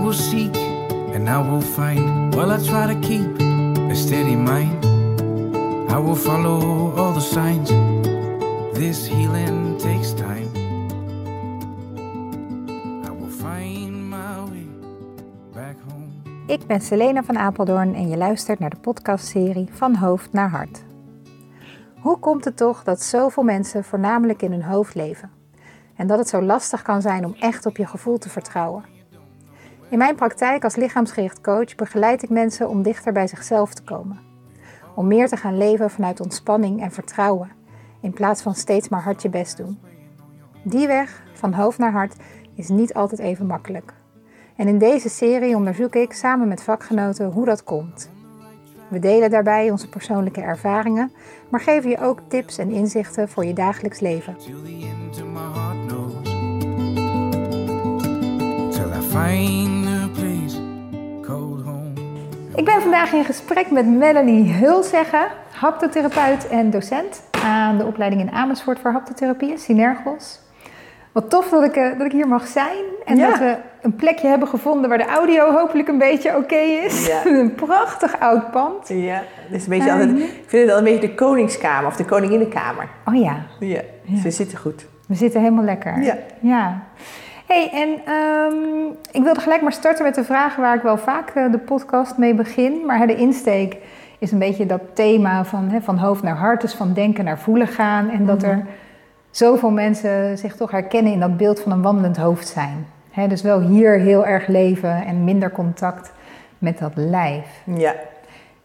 will and I will find. While I try to keep a steady mind, I will follow all the signs. This healing takes time. I will find my way back home. Ik ben Selena van Apeldoorn en je luistert naar de podcastserie Van Hoofd naar Hart. Hoe komt het toch dat zoveel mensen voornamelijk in hun hoofd leven? En dat het zo lastig kan zijn om echt op je gevoel te vertrouwen? In mijn praktijk als lichaamsgericht coach begeleid ik mensen om dichter bij zichzelf te komen. Om meer te gaan leven vanuit ontspanning en vertrouwen, in plaats van steeds maar hard je best doen. Die weg, van hoofd naar hart, is niet altijd even makkelijk. En in deze serie onderzoek ik samen met vakgenoten hoe dat komt. We delen daarbij onze persoonlijke ervaringen, maar geven je ook tips en inzichten voor je dagelijks leven. Find a place called home. Ik ben vandaag in gesprek met Melanie Hulzeggen, haptotherapeut en docent aan de opleiding in Amersfoort voor haptotherapie, Synergos. Wat tof dat ik, eh, dat ik hier mag zijn en Ja. dat we een plekje hebben gevonden waar de audio hopelijk een beetje oké is. Ja. een prachtig oud pand. Ja, het is een beetje altijd, ja. ik vind het al een beetje de koningskamer of de koninginnenkamer. Oh ja, Ja, dus we zitten goed. we zitten helemaal lekker. Ja. ja. Hey, en ehm, ik wilde gelijk maar starten met de vraag waar ik wel vaak eh, de podcast mee begin. Maar de insteek is een beetje dat thema van, van hoofd naar hart, dus van denken naar voelen gaan. En dat er zoveel mensen zich toch herkennen in dat beeld van een wandelend hoofd zijn. Dus wel hier heel erg leven en minder contact met dat lijf. Ja.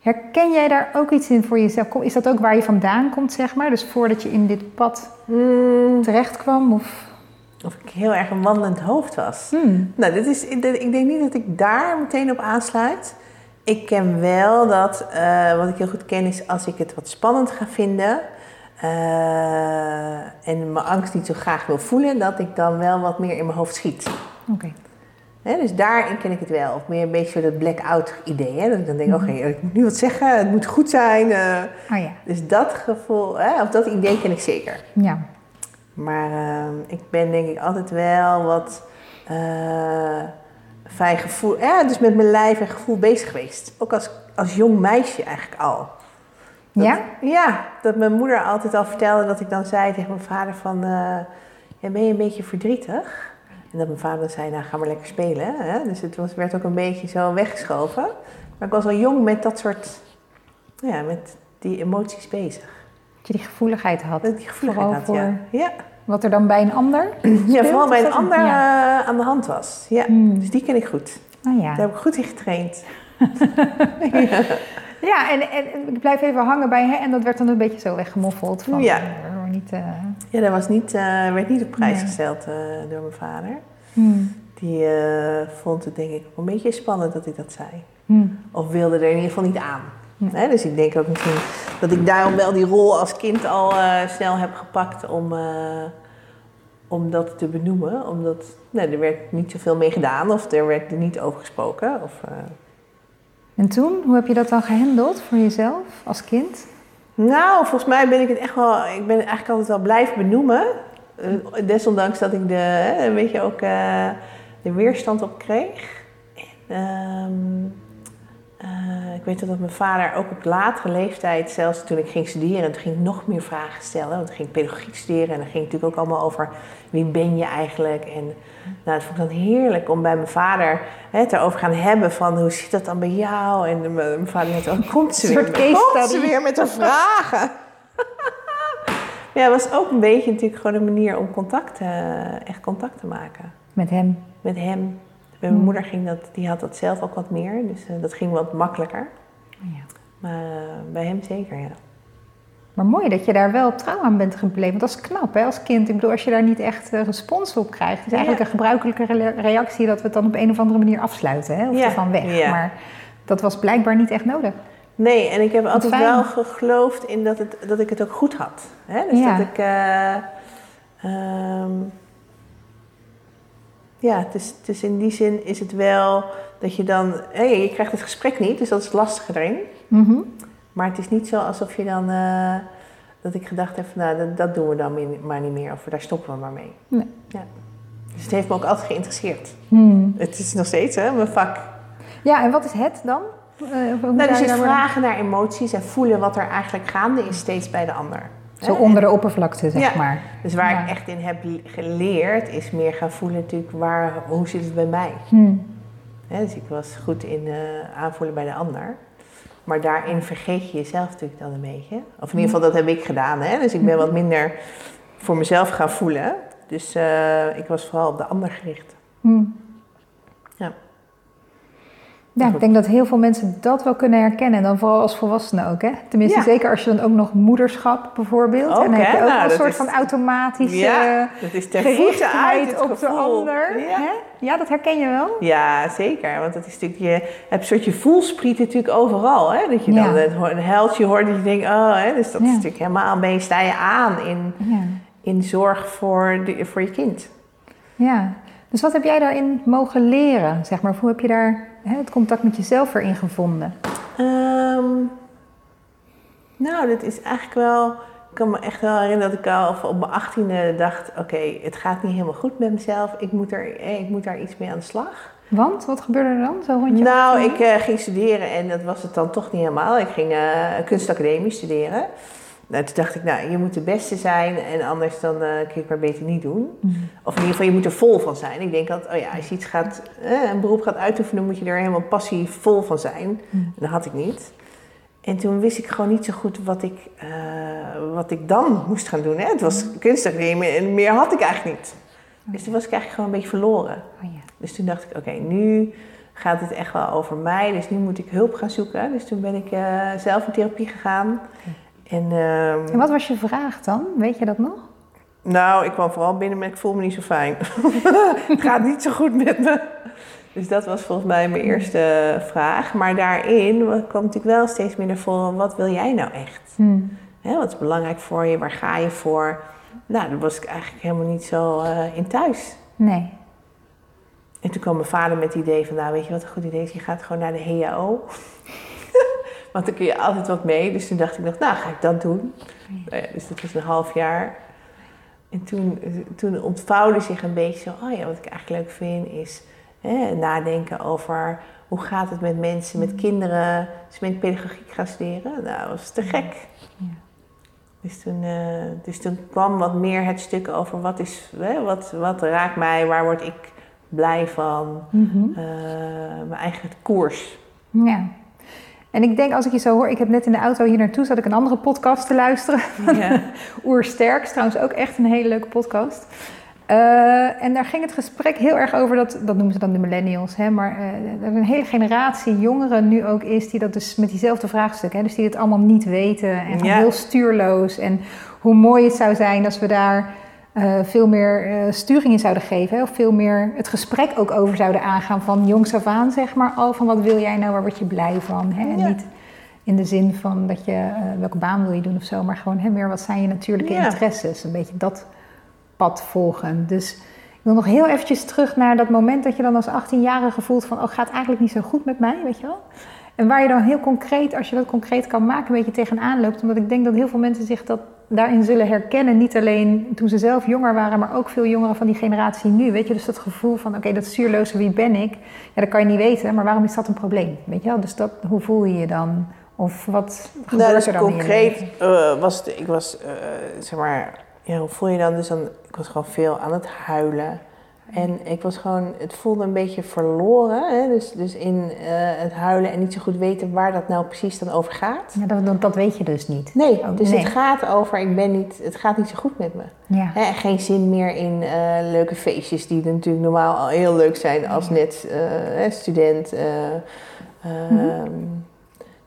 Herken jij daar ook iets in voor jezelf? Is dat ook waar je vandaan komt, zeg maar? Dus voordat je in dit pad Hmm, terecht kwam? Of... of ik heel erg een wandelend hoofd was. Hmm. Nou, dit is, ik denk niet dat ik daar meteen op aansluit. Ik ken wel dat, eh, wat ik heel goed ken is als ik het wat spannend ga vinden eh, en mijn angst niet zo graag wil voelen, dat ik dan wel wat meer in mijn hoofd schiet. Oké. Dus daarin ken ik het wel. Of meer een beetje dat blackout idee. Hè? Dat ik dan denk, oké, ik moet nu wat zeggen, het moet goed zijn. Oh ja. dus dat gevoel, hè, of dat idee ken ik zeker. Ja. Maar ehm, ik ben denk ik altijd wel wat eh fijn gevoel, ja, dus met mijn lijf en gevoel bezig geweest. Ook als, als jong meisje eigenlijk al. Dat- Ja? Ja, dat mijn moeder altijd al vertelde dat ik dan zei tegen mijn vader van, eh, ja, ben je een beetje verdrietig? En dat mijn vader dan zei, nou ga maar lekker spelen. Hè? Dus het was, werd ook een beetje zo weggeschoven. Maar ik was al jong met dat soort, ja, met die emoties bezig. Dat je die gevoeligheid had. Dat die gevoeligheid Vooral had, ja. voor ja. wat er dan bij een ander Ja, vooral bij een ander eh, aan de hand was. Ja, Hmm. dus die ken ik goed. Oh ja. Daar heb ik goed in getraind. Ja, en, en, en ik blijf even hangen bij hè, en dat werd dan een beetje zo weggemoffeld. Van, Ja. eh, niet, eh, Ja, dat was niet, werd niet op prijs Nee. gesteld door mijn vader. hmm, Die vond het denk ik een beetje spannend dat ik dat zei. hmm. Of wilde er in ieder geval niet aan. Dus ik denk ook misschien dat ik daarom wel die rol als kind al eh, snel heb gepakt om, eh, om dat te benoemen. Omdat nee, er werd niet zoveel mee gedaan of er werd er niet over gesproken. Of, eh, En toen, hoe heb je dat dan gehandeld voor jezelf als kind? Nou, volgens mij ben ik het echt wel. Ik ben eigenlijk altijd wel blijven benoemen. Desondanks dat ik de, een beetje ook de weerstand op kreeg. En, ehm, eh, ik weet dat mijn vader ook op latere leeftijd, zelfs toen ik ging studeren, toen ging ik nog meer vragen stellen. Want ik ging pedagogiek studeren en dan ging het natuurlijk ook allemaal over wie ben je eigenlijk. En nou, dat vond ik dan heerlijk om bij mijn vader hè, het erover gaan hebben van hoe zit dat dan bij jou? En mijn, vader had ook, komt ze weer, komt ze met haar vragen. ja, het was ook een beetje natuurlijk gewoon een manier om contact, eh, echt contact te maken Met hem? met hem. Bij mijn moeder ging dat, die had dat zelf ook wat meer, dus eh, dat ging wat makkelijker. Oh ja. Maar eh, bij hem zeker, ja. Maar mooi dat je daar wel trouw aan bent gebleven. Want dat is knap, hè, als kind. Ik bedoel, als je daar niet echt eh, respons op krijgt. Het is eigenlijk een gebruikelijke re- reactie dat we het dan op een of andere manier afsluiten. Hè, of Ja, ervan weg. ja. Maar dat was blijkbaar niet echt nodig. Nee, en ik heb altijd fijn. wel geloofd in dat, het, dat ik het ook goed had. Hè? Dus dat ik... eh, ehm, ja, het is, het is in die zin is het wel dat je dan... Je krijgt het gesprek niet, dus dat is het lastige erin. Mhm. Maar het is niet zo alsof je dan... eh, dat ik gedacht heb van, nou, dat, dat doen we dan maar niet meer. Of daar stoppen we maar mee. Nee. Ja. Dus het heeft me ook altijd geïnteresseerd. Hmm. Het is nog steeds hè, mijn vak. Ja, en wat is het dan? Eh, Nou, dus het vragen naar emoties en voelen wat er eigenlijk gaande is steeds bij de ander. Zo Hè? onder de oppervlakte, zeg Ja. maar. Dus waar Ja. ik echt in heb le- geleerd, is meer gaan voelen natuurlijk, waar, hoe zit het bij mij? Hmm. Hè, dus ik was goed in eh, aanvoelen bij de ander. Maar daarin vergeet je jezelf natuurlijk dan een beetje. Of in ieder geval, dat heb ik gedaan. Hè? Dus ik ben wat minder voor mezelf gaan voelen. Dus eh, ik was vooral op de ander gericht. Hmm. Ja. Ik denk dat heel veel mensen dat wel kunnen herkennen. En dan vooral als volwassenen ook, hè? Tenminste, Ja. zeker als je dan ook nog moederschap bijvoorbeeld. Ook, en dan heb je ook Nou, een soort is- van automatische Ja, dat is gerichtheid op de ander. Ja. Hè? ja, dat herken je wel. Ja, zeker. Want dat is natuurlijk, je hebt een soort je voelspriet natuurlijk overal. Hè? Dat je dan het heldje hoort dat je denkt, oh, hè? dus dat is natuurlijk helemaal, je, sta je aan in, in zorg voor, de, voor je kind. ja. Dus wat heb jij daarin mogen leren, zeg maar? Of hoe heb je daar hè, het contact met jezelf weer in gevonden? Ehm, nou, dat is eigenlijk wel. Ik kan me echt wel herinneren dat ik al op mijn achttiende dacht: oké, het gaat niet helemaal goed met mezelf. Ik moet, er, eh, ik moet daar iets mee aan de slag. Want, wat gebeurde er dan? Zo rond je Nou, 18e? ik eh, ging studeren en dat was het dan toch niet helemaal. Ik ging eh, kunstacademie studeren. Nou, toen dacht ik, nou, je moet de beste zijn en anders dan eh, kun je het maar beter niet doen. Mhm. Of in ieder geval, je moet er vol van zijn. Ik denk dat, oh ja, als je iets gaat, eh, een beroep gaat uitoefenen, moet je er helemaal passief vol van zijn. Mhm. Dat had ik niet. En toen wist ik gewoon niet zo goed wat ik, eh, wat ik dan moest gaan doen. Hè? Het was kunstacademie en meer had ik eigenlijk niet. Dus toen was ik eigenlijk gewoon een beetje verloren. Oh, ja. Dus toen dacht ik, oké, nu gaat het echt wel over mij. Dus nu moet ik hulp gaan zoeken. Dus toen ben ik zelf in therapie gegaan. En, ehm, En wat was je vraag dan? Weet je dat nog? nou, ik kwam vooral binnen met ik voel me niet zo fijn. het gaat niet zo goed met me. Dus dat was volgens mij mijn eerste vraag. Maar daarin kwam natuurlijk wel steeds meer naar voren, wat wil jij nou echt? Hmm. Wat is belangrijk voor je? Waar ga je voor? Nou, daar was ik eigenlijk helemaal niet zo eh, in thuis. Nee. En toen kwam mijn vader met het idee van, nou weet je wat een goed idee is? Je gaat gewoon naar de HAO. Want dan kun je altijd wat mee. Dus toen dacht ik nog, nou ga ik dat doen. Nou ja, dus dat was een half jaar. En toen, toen ontvouwde zich een beetje zo, oh ja, wat ik eigenlijk leuk vind is hè, nadenken over hoe gaat het met mensen, met kinderen. Dus ben ik pedagogiek gaan studeren. Nou, dat was te gek. Ja. Dus toen, eh, dus toen kwam wat meer het stuk over wat, is, hè, wat, wat raakt mij, waar word ik blij van, eh, mijn eigen koers. Ja. En ik denk, als ik je zo hoor, ik heb net in de auto hier naartoe, zat ik een andere podcast te luisteren. Ja. Oersterk, is trouwens ook echt een hele leuke podcast. Eh, en daar ging het gesprek heel erg over, dat, dat noemen ze dan de millennials, hè, maar dat er een hele generatie jongeren nu ook is die dat dus met diezelfde vraagstukken, hè, dus die het allemaal niet weten en Ja. heel stuurloos. En hoe mooi het zou zijn als we daar eh, veel meer eh, sturing in zouden geven, hè, of veel meer het gesprek ook over zouden aangaan van jongs af aan, zeg maar, al van wat wil jij nou, waar word je blij van? Hè? En Ja. niet in de zin van dat je, eh, welke baan wil je doen of zo, maar gewoon hè, meer wat zijn je natuurlijke Ja. interesses, een beetje dat pad volgen. Dus ik wil nog heel eventjes terug naar dat moment dat je dan als 18-jarige voelt van, oh, gaat eigenlijk niet zo goed met mij, weet je wel? En waar je dan heel concreet, als je dat concreet kan maken, een beetje tegenaan loopt. Omdat ik denk dat heel veel mensen zich dat daarin zullen herkennen. Niet alleen toen ze zelf jonger waren, maar ook veel jongeren van die generatie nu. Weet je, dus dat gevoel van, oké, dat zuurloze, wie ben ik? Ja, dat kan je niet weten, maar waarom is dat een probleem? Weet je wel? Dus dat, hoe voel je je dan? Of wat gebeurt Nou, dus er dan in je concreet eh, was het, ik was, eh, zeg maar, ja, hoe voel je dan? Dus dan, ik was gewoon veel aan het huilen. En ik was gewoon, het voelde een beetje verloren. Hè? Dus, dus in eh, het huilen en niet zo goed weten waar dat nou precies dan over gaat. Ja, dat, dat, weet je dus niet. Nee, Oh, dus nee. het gaat over, ik ben niet, het gaat niet zo goed met me. Ja. Hè, geen zin meer in eh, leuke feestjes die natuurlijk normaal al heel leuk zijn als net eh, student. ehm,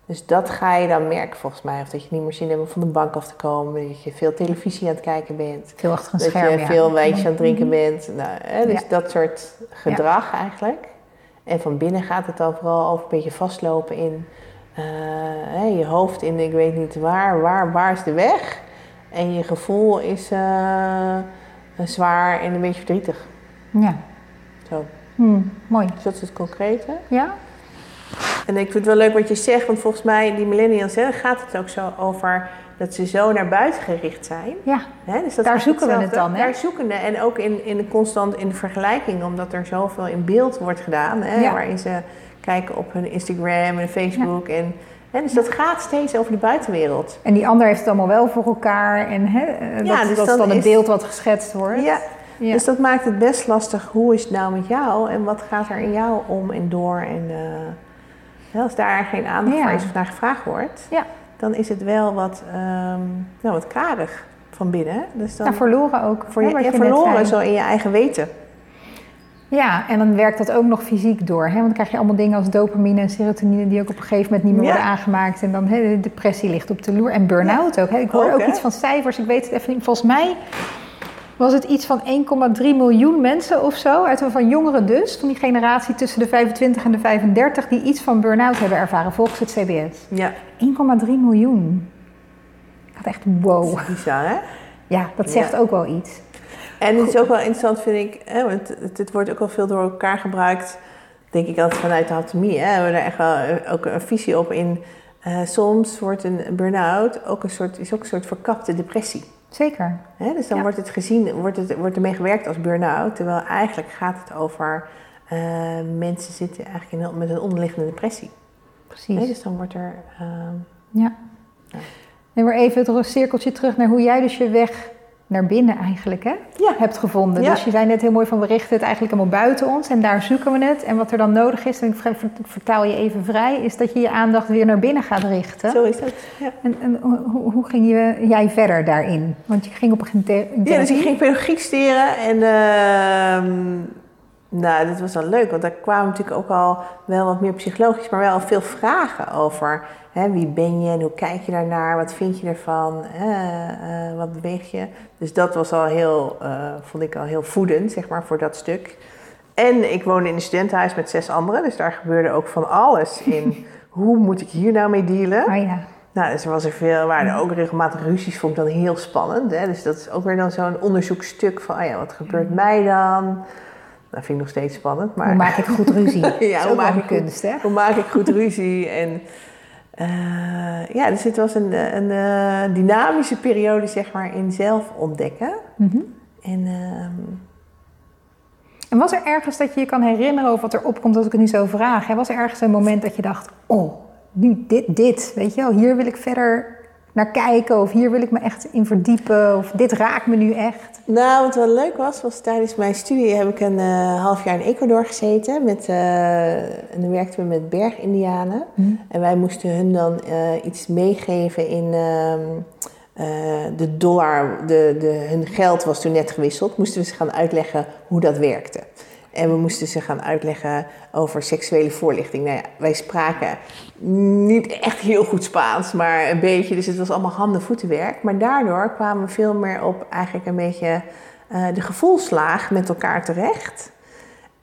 Dus dat ga je dan merken volgens mij. Of dat je niet meer zin hebt om van de bank af te komen. Dat je veel televisie aan het kijken bent. Veel achter een Dat scherm, je ja. veel wijntje aan het drinken bent. Nou, hè, dus Ja. dat soort gedrag eigenlijk. En van binnen gaat het dan vooral over een beetje vastlopen in eh, hè, je hoofd in ik weet niet waar, waar, waar is de weg. En je gevoel is eh, zwaar en een beetje verdrietig. Ja. Zo. Hm, mooi. Dus dat is het concrete. Ja? En ik vind het wel leuk wat je zegt, want volgens mij, die millennials, hè, gaat het ook zo over dat ze zo naar buiten gericht zijn. Ja, Hè? Dus dat Daar zoeken we het dan, hè? Daar zoeken we. En ook in, in de constant in de vergelijking, omdat er zoveel in beeld wordt gedaan. Hè? Ja. Waarin ze kijken op hun Instagram en Facebook. En, hè? Dus dat gaat steeds over de buitenwereld. en die ander heeft het allemaal wel voor elkaar. En hè, eh, Ja, dat, dus dat is dan dan het beeld wat geschetst wordt. Ja. Ja. Dus dat maakt het best lastig. Hoe is het nou met jou? En wat gaat er in jou om en door? En eh, als daar geen aandacht voor is of naar gevraagd wordt, dan is het wel wat, ehm nou, wat karig van binnen. Dus dan Ja, verloren ook. voor je, ja, je verloren zo in je eigen weten. Ja, en dan werkt dat ook nog fysiek door. Hè? Want dan krijg je allemaal dingen als dopamine en serotonine die ook op een gegeven moment niet meer Ja. worden aangemaakt. En dan hè, de depressie ligt op de loer. En burn-out ook. Hè? Ik hoor Ook, ook, iets van cijfers, ik weet het even niet. Volgens mij was het iets van 1,3 miljoen mensen of zo. Uit van jongeren dus, van die generatie tussen de 25 en de 35, die iets van burn-out hebben ervaren volgens het CBS. Ja, 1,3 miljoen. Ik had echt wow. dat is bizar hè? Ja, dat zegt Ja. ook wel iets. En het is ook wel interessant, vind ik, hè, want het, het wordt ook wel veel door elkaar gebruikt, denk ik altijd vanuit de anatomie. Hè. We hebben er echt wel eh, ook een visie op in. eh, soms wordt een burn-out ook een soort, is ook een soort verkapte depressie. Zeker. Dus dan Ja. wordt het gezien, wordt, het, wordt ermee gewerkt als burn-out, terwijl eigenlijk gaat het over eh, mensen zitten eigenlijk in, met een onderliggende depressie. Precies. Dus dan wordt er. ehm, Ja. Ja. En weer even het cirkeltje terug naar hoe jij dus je weg naar binnen eigenlijk hè, Ja. hebt gevonden. Ja. Dus je zei net heel mooi van we richten het eigenlijk helemaal buiten ons en daar zoeken we het. En wat er dan nodig is, en ik ver- ver- vertaal je even vrij, is dat je je aandacht weer naar binnen gaat richten. Zo is dat. Ja. En, en hoe, hoe ging je, jij verder daarin? Want je ging op een gegeven moment Ja, dus ik ging pedagogiek studeren en ehm, nou, dat was dan leuk, want daar kwamen natuurlijk ook al wel wat meer psychologisch, maar wel veel vragen over. Hè, wie ben je en hoe kijk je daarnaar? Wat vind je ervan? Eh, wat beweeg je? Dus dat was al heel, eh, vond ik al heel voedend, zeg maar, voor dat stuk. En ik woonde in een studentenhuis met zes anderen, dus daar gebeurde ook van alles in. hoe moet ik hier nou mee dealen? Oh ja. Nou, dus er was er veel, waren er ook regelmatig ruzies, vond ik dan heel spannend. Hè? Dus dat is ook weer dan zo'n onderzoekstuk van, ah ja, wat gebeurt mij dan? Dat vind ik nog steeds spannend, maar... Hoe maak ik goed ruzie? Is hoe maak ik kunst hè? Hoe maak ik goed ruzie? En eh, ja, dus het was een, een eh, dynamische periode, zeg maar, in zelf ontdekken. Mhm. En ehm, En was er ergens dat je je kan herinneren of wat er opkomt als ik het nu zo vraag? Hè? Was er ergens een moment dat je dacht, oh, nu dit, dit, weet je wel, hier wil ik verder naar kijken of hier wil ik me echt in verdiepen of dit raakt me nu echt? Nou, wat wel leuk was, was tijdens mijn studie heb ik een eh, half jaar in Ecuador gezeten. Met, eh, en dan werkten we met bergindianen. En wij moesten hun dan eh, iets meegeven in ehm, eh, de dollar. De, de, hun geld was toen net gewisseld. Moesten we ze gaan uitleggen hoe dat werkte. En we moesten ze gaan uitleggen over seksuele voorlichting. Nou ja, wij spraken niet echt heel goed Spaans, maar een beetje. Dus het was allemaal handen-voetenwerk. Maar daardoor kwamen we veel meer op eigenlijk een beetje eh, de gevoelslaag met elkaar terecht.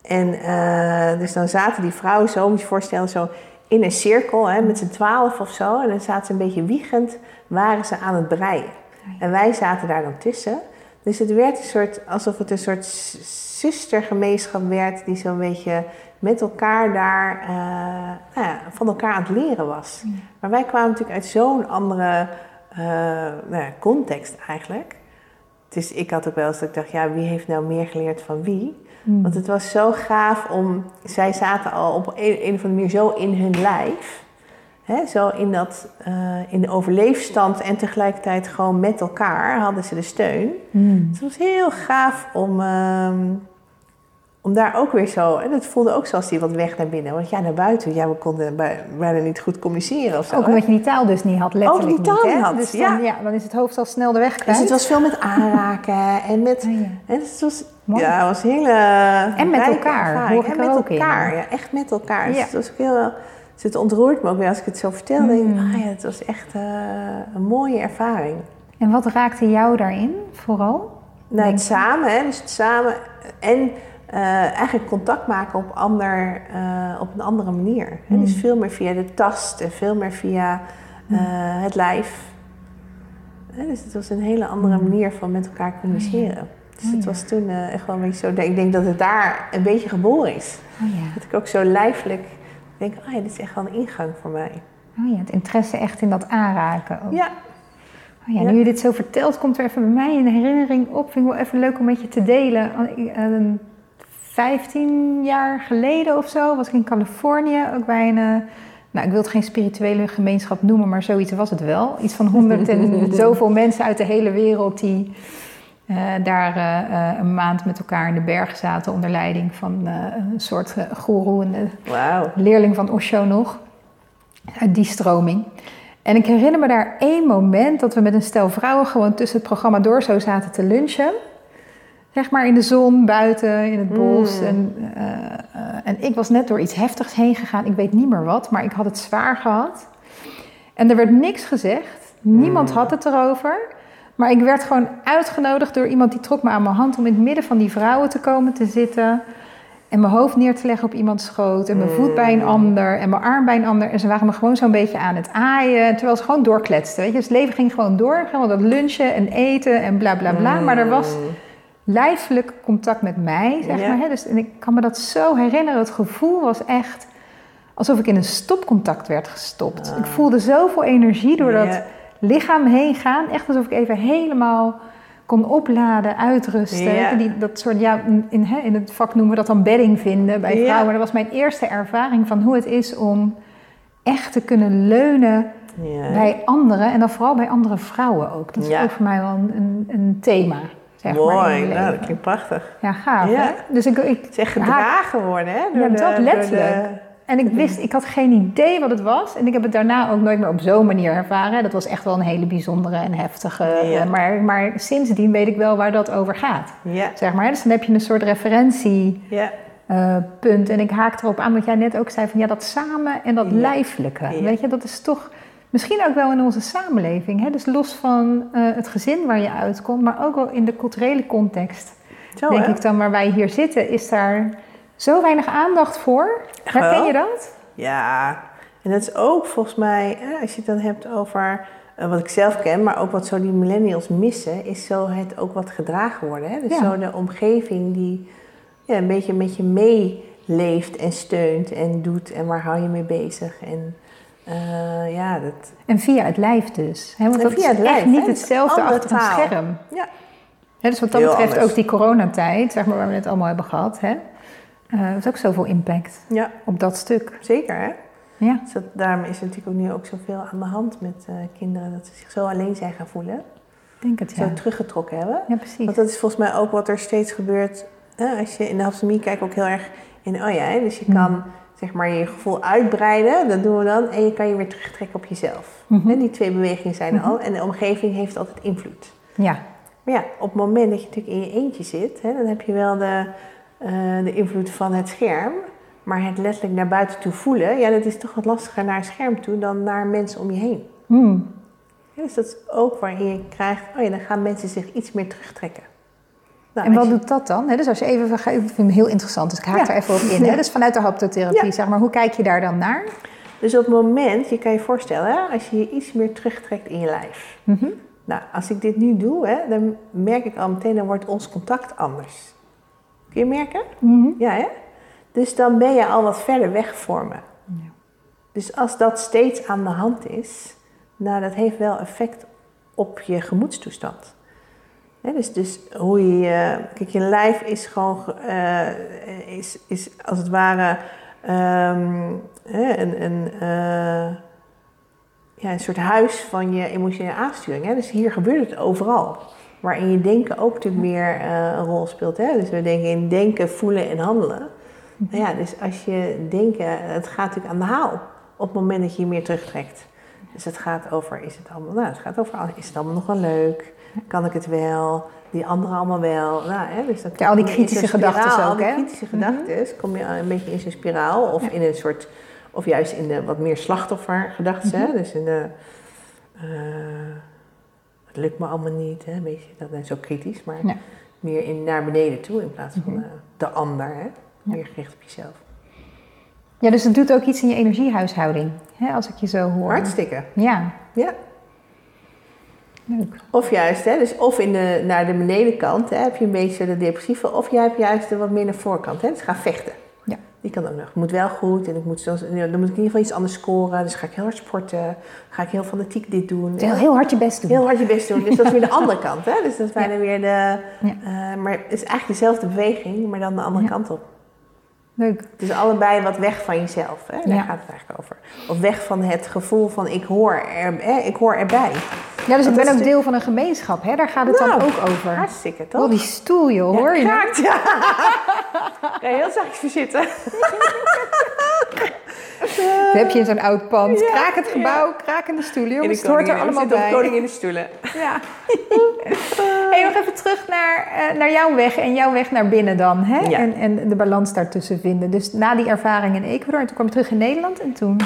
En eh, dus dan zaten die vrouwen zo, moet je je voorstellen, zo in een cirkel hè, met z'n twaalf of zo. En dan zaten ze een beetje wiegend, waren ze aan het breien. En wij zaten daar dan tussen. Dus het werd een soort, alsof het een soort zustergemeenschap werd, die zo'n beetje met elkaar daar eh, nou ja, van elkaar aan het leren was. Maar wij kwamen natuurlijk uit zo'n andere eh, nou ja, context eigenlijk. Dus ik had ook wel eens dat ik dacht, ja, wie heeft nou meer geleerd van wie? Want het was zo gaaf om, zij zaten al op een, een of andere manier zo in hun lijf. Hè, zo in, dat, eh, in de overleefstand en tegelijkertijd gewoon met elkaar hadden ze de steun. Dus het was heel gaaf om, ehm, om daar ook weer zo... En het voelde ook zoals die wat weg naar binnen. Want ja, naar buiten, ja, we konden bij- bijna niet goed communiceren of zo. Ook omdat je die taal dus niet had, letterlijk die taal niet. Had, dus dan, ja. ja, dan is het hoofd al snel de weg kwijt. Dus het was veel met aanraken en met... Ja. En het was, Mooi. ja, het was hele En met elkaar, ervaring. hoor ik en met ook in. elkaar, ja, echt met elkaar. Dus het was ook heel... Dus het ontroert me ook weer als ik het zo vertel. denk ik, ah ja, het was echt eh, een mooie ervaring. En wat raakte jou daarin vooral? Nou, het samen, hè, dus het samen en eh, eigenlijk contact maken op, ander, eh, op een andere manier. Hè? Dus veel meer via de tast en veel meer via eh, het lijf. Hè, dus het was een hele andere manier van met elkaar communiceren. Dus het was toen echt wel een beetje zo. Ik denk dat het daar een beetje geboren is. Oh ja. Dat ik ook zo lijfelijk denk: oh ja, dit is echt wel een ingang voor mij. Oh ja, het interesse echt in dat aanraken ook. Ja, Oh ja, Ja. nu je dit zo vertelt, komt er even bij mij een herinnering op. Vind ik wel even leuk om met je te delen. Eh, 15 jaar geleden of zo was ik in Californië ook bij een. eh, nou, ik wil het geen spirituele gemeenschap noemen, maar zoiets was het wel. Iets van honderd en zoveel mensen uit de hele wereld die eh, daar eh, eh, een maand met elkaar in de bergen zaten onder leiding van een soort goeroe, een Wauw. leerling van Osho nog, uit die stroming. En ik herinner me daar één moment dat we met een stel vrouwen gewoon tussen het programma door zo zaten te lunchen. Zeg maar in de zon, buiten, in het bos. Mm. En, en ik was net door iets heftigs heen gegaan. Ik weet niet meer wat, maar ik had het zwaar gehad. En er werd niks gezegd. Niemand had het erover. Maar ik werd gewoon uitgenodigd door iemand die trok me aan mijn hand om in het midden van die vrouwen te komen te zitten. En mijn hoofd neer te leggen op iemands schoot. En mijn voet bij een ander. En mijn arm bij een ander. En ze waren me gewoon zo'n beetje aan het aaien. Terwijl ze gewoon doorkletsten. Weet je? Dus het leven ging gewoon door. Gewoon dat lunchen en eten en bla bla bla. Maar er was lijfelijk contact met mij, zeg Ja. maar. Hè? Dus, en ik kan me dat zo herinneren. Het gevoel was echt alsof ik in een stopcontact werd gestopt. Ik voelde zoveel energie door dat Ja. Lichaam heen gaan. Echt alsof ik even helemaal kon opladen, uitrusten. Ja. Die, dat soort, ja, in, hè, in het vak noemen we dat dan bedding vinden bij Ja. vrouwen. Dat was mijn eerste ervaring van hoe het is om echt te kunnen leunen Ja. bij anderen. En dan vooral bij andere vrouwen ook. Dat is ook voor mij wel een, een, thema. Zeg maar, Mooi, mijn nou, dat klinkt prachtig. Ja, gaaf hè? Dus ik, ik Het is echt gedragen worden, hè? Ja, de- dat door letterlijk. En ik wist, ik had geen idee wat het was. En ik heb het daarna ook nooit meer op zo'n manier ervaren. Dat was echt wel een hele bijzondere en heftige. Ja. eh, Maar, maar sindsdien weet ik wel waar dat over gaat. Ja, Zeg maar. Dus dan heb je een soort referentiepunt. ja. en ik haak erop aan wat jij net ook zei: van ja, dat samen en dat lijfelijke. Weet je, dat is toch misschien ook wel in onze samenleving. Hè? Dus los van eh, het gezin waar je uitkomt, maar ook wel in de culturele context. Zo, denk hè? ik dan waar wij hier zitten, is daar zo weinig aandacht voor. Herken je dat? Ja, en dat is ook volgens mij, als je het dan hebt over eh, wat ik zelf ken, maar ook wat zo die millennials missen, is zo het ook wat gedragen worden. Hè? Dus Ja. zo de omgeving die ja, een beetje met je meeleeft en steunt en doet en waar hou je mee bezig. En eh, ja, dat, En via het lijf dus. Hè? Want En dat is het lijf, echt niet hè? Hetzelfde andere achter een scherm. ja. Hè, dus wat dat Heel betreft anders. ook die coronatijd, zeg maar, waar we het allemaal hebben gehad, hè, eh, heeft ook zoveel impact ja, op dat stuk. zeker hè. Ja, Dus dat, daarom is er natuurlijk ook nu ook zoveel aan de hand met eh, kinderen, dat ze zich zo alleen zijn gaan voelen. ik denk het ja. Zo teruggetrokken hebben. Ja, precies. Want dat is volgens mij ook wat er steeds gebeurt. hè, als je in de hapstomie kijkt, ook heel erg in, oh ja, hè, dus je Mhm. kan zeg maar je gevoel uitbreiden, dat doen we dan, en je kan je weer terugtrekken op jezelf. Mhm. Die twee bewegingen zijn er al, en de omgeving heeft altijd invloed. Ja, Maar ja, op het moment dat je natuurlijk in je eentje zit, hè, dan heb je wel de, eh, de invloed van het scherm. Maar het letterlijk naar buiten toe voelen, ja, dat is toch wat lastiger naar een scherm toe dan naar mensen om je heen. Hmm. Ja, dus dat is ook waarin je krijgt, oh ja, dan gaan mensen zich iets meer terugtrekken. Nou, En wat je- doet dat dan? Dus als je even, ik vind hem heel interessant, dus ik haak Ja. er even op in. Dus vanuit de haptotherapie, zeg maar, hoe kijk je daar dan naar? Dus op het moment, je kan je voorstellen, hè, als je je iets meer terugtrekt in je lijf. Mhm. Nou, als ik dit nu doe, hè, dan merk ik al meteen, dan wordt ons contact anders. Kun je merken? Mhm. Ja, hè? Dus dan ben je al wat verder weg voor me. Ja. Dus als dat steeds aan de hand is, nou, dat heeft wel effect op je gemoedstoestand. Dus, dus hoe je, kijk, je lijf is gewoon, ge- eh, is, is als het ware ehm, een, een, eh, ja, een soort huis van je emotionele aansturing. Hè? Dus hier gebeurt het overal. Waarin je denken ook natuurlijk meer eh, een rol speelt. Hè? Dus we denken in denken, voelen en handelen. Nou ja, dus als je denken, het gaat natuurlijk aan de haal op het moment dat je je meer terugtrekt. Dus het gaat over, is het allemaal, nou, het gaat over, is het allemaal nog wel leuk? Kan ik het wel? Die anderen allemaal wel? Nou, hè, dus dan Ja, al die kritische spiraal, ook, Al hè? die kritische gedachten, kom je een beetje in zo'n spiraal of Ja. in een soort, of juist in de wat meer slachtoffergedachten. hè, Dus in de, eh, het lukt me allemaal niet, hè, een beetje, dat is zo kritisch, maar Ja. meer in, naar beneden toe in plaats van Mhm. eh, de ander, hè? Meer gericht op jezelf. Ja, dus het doet ook iets in je energiehuishouding, hè, als ik je zo hoor. Hartstikke, Ja, ja. leuk. Of juist, hè, dus of in de, naar de benedenkant hè, heb je een beetje de depressieve, of je hebt juist de wat meer naar voorkant, hè, dus ga vechten. Die kan ook nog. Moet wel goed en ik moet dan moet ik in ieder geval iets anders scoren. Dus ga ik heel hard sporten. Ga ik heel fanatiek dit doen. Heel, heel hard je best doen. Heel hard je best doen. Dus dat is weer de andere kant. Hè? Dus dat is bijna weer de... Eh, maar het is eigenlijk dezelfde beweging, maar dan de andere kant op. Leuk. Dus allebei wat weg van jezelf. Hè? Daar gaat het eigenlijk over. Of weg van het gevoel van ik hoor, er, hè? ik hoor erbij. Ja, dus ik ben ook de- deel van een gemeenschap. Hè? Daar gaat het dan Nou, ook over. Hartstikke toch? Oh, die stoel, joh. Hoor je hem? kraakt, ja. Kan je heel zachtjes voor zitten. Heb je in zo'n oud pand. Ja, kraak het gebouw, de stoelen. In Jongens, de het hoort er allemaal bij. koningin de stoelen. Ja. hey, nog even terug naar, eh, naar jouw weg en jouw weg naar binnen dan. Hè? Ja. En, en de balans daartussen vinden. Dus na die ervaring in Ecuador, en toen kwam je terug in Nederland en toen...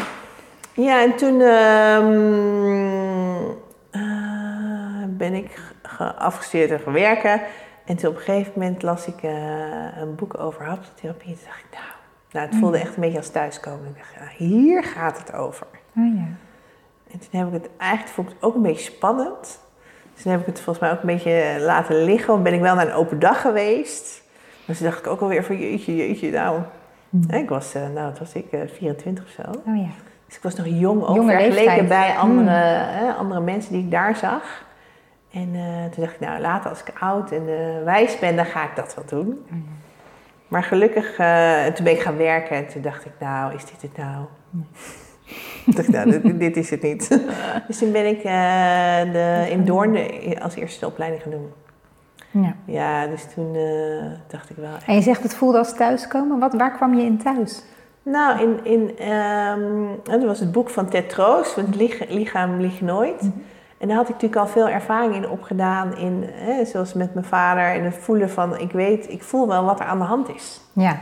Ja, en toen ehm, eh, ben ik ge- afgestudeerd en gaan werken. En toen op een gegeven moment las ik eh, een boek over haptotherapie. Toen dacht ik, nou, nou het voelde echt een beetje als thuiskomen. Ik dacht, ja, hier gaat het over. Oh ja. En toen heb ik het eigenlijk vond ik het ook een beetje spannend. Dus toen heb ik het volgens mij ook een beetje laten liggen. Want ben ik wel naar een open dag geweest. Maar toen dacht ik ook alweer van jeetje, jeetje. Nou, hè, ik was, eh, nou, wat was ik, eh, 24 of zo. Oh ja. Dus ik was nog jong, ook vergeleken bij andere, hè, andere mensen die ik daar zag. En eh, toen dacht ik, nou later als ik oud en eh, wijs ben, dan ga ik dat wel doen. Maar gelukkig, eh, toen ben ik gaan werken en toen dacht ik, nou, is dit het nou? Ik dacht, nou, dit, dit is het niet. dus toen ben ik de, in Doorn als eerste de opleiding gaan doen. ja. Ja, dus toen dacht ik wel, En je zegt het voelde als thuiskomen. Wat, waar kwam je in thuis? Nou, in, in, ehm, dat was het boek van Ted Troost, van het lich- lichaam liegt nooit. En daar had ik natuurlijk al veel ervaring in opgedaan, in, hè, zoals met mijn vader, en het voelen van, ik weet, ik voel wel wat er aan de hand is. Ja.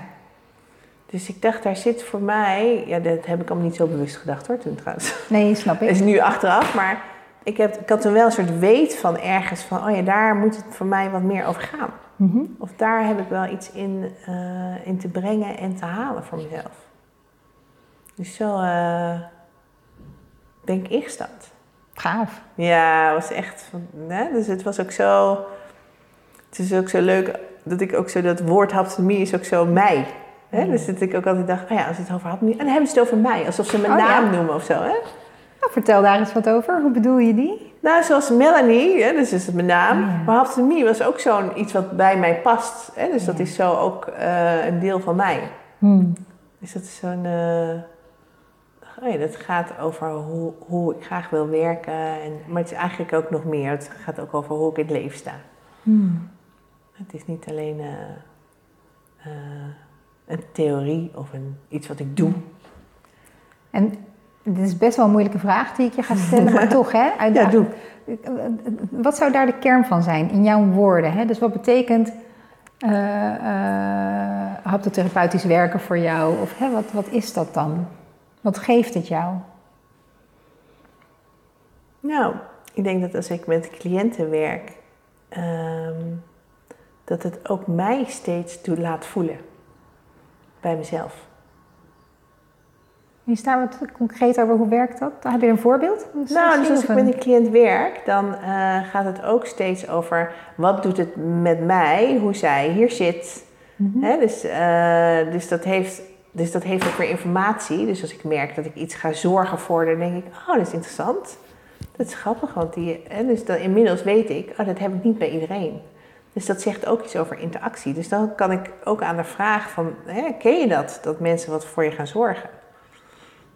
Dus ik dacht, daar zit voor mij, ja, dat heb ik allemaal niet zo bewust gedacht hoor, toen trouwens. Nee, snap Dat ik. is nu achteraf, maar ik, heb, ik had toen wel een soort weet van ergens van, oh ja, daar moet het voor mij wat meer over gaan. Mhm. Of daar heb ik wel iets in, eh, in te brengen en te halen voor mezelf. Dus zo eh, ben ik ingestapt. Gaaf. Ja, het was echt. Van, hè? Dus het was ook zo. Het is ook zo leuk dat ik ook zo dat woord haptonomie is ook zo mij. Hè? Dus dat ik ook altijd dacht, oh ja, als ze het over haptonomie. En dan hebben ze het over mij, alsof ze mijn Oh ja. naam noemen of zo. Hè? Nou, vertel daar eens wat over. Hoe bedoel je die? Nou, zoals Melanie, hè, dus is het mijn naam. Ja. Maar haptonomie was ook zo'n iets wat bij mij past. Hè? Dus dat is zo ook eh, een deel van mij. Hmm. Dus dat is zo'n. eh, oh ja, dat gaat over hoe, hoe ik graag wil werken. En, maar het is eigenlijk ook nog meer. Het gaat ook over hoe ik in het leven sta. Hmm. Het is niet alleen eh, eh, een theorie of een, iets wat ik doe. En dit is best wel een moeilijke vraag die ik je ga stellen, maar toch, hè? Uitdaging. Wat zou daar de kern van zijn in jouw woorden? Hè? Dus wat betekent eh, eh, haptotherapeutisch werken voor jou? Of hè, wat, wat is dat dan? Wat geeft het jou? Nou, ik denk dat als ik met cliënten werk, ehm, dat het ook mij steeds toe laat voelen. Bij mezelf. Is daar wat concreet over hoe werkt dat? Heb je een voorbeeld? Een Nou, dus als ik met een- cliënt werk, dan eh, gaat het ook steeds over wat doet het met mij, hoe zij hier zit. Mhm. Dus, eh, dus, dat heeft, dus dat heeft ook weer informatie. Dus als ik merk dat ik iets ga zorgen voor, dan denk ik, oh, dat is interessant. Dat is grappig, want die, hè, dus dan, inmiddels weet ik, oh, dat heb ik niet bij iedereen. Dus dat zegt ook iets over interactie. Dus dan kan ik ook aan de vraag van, hè, ken je dat? Dat mensen wat voor je gaan zorgen.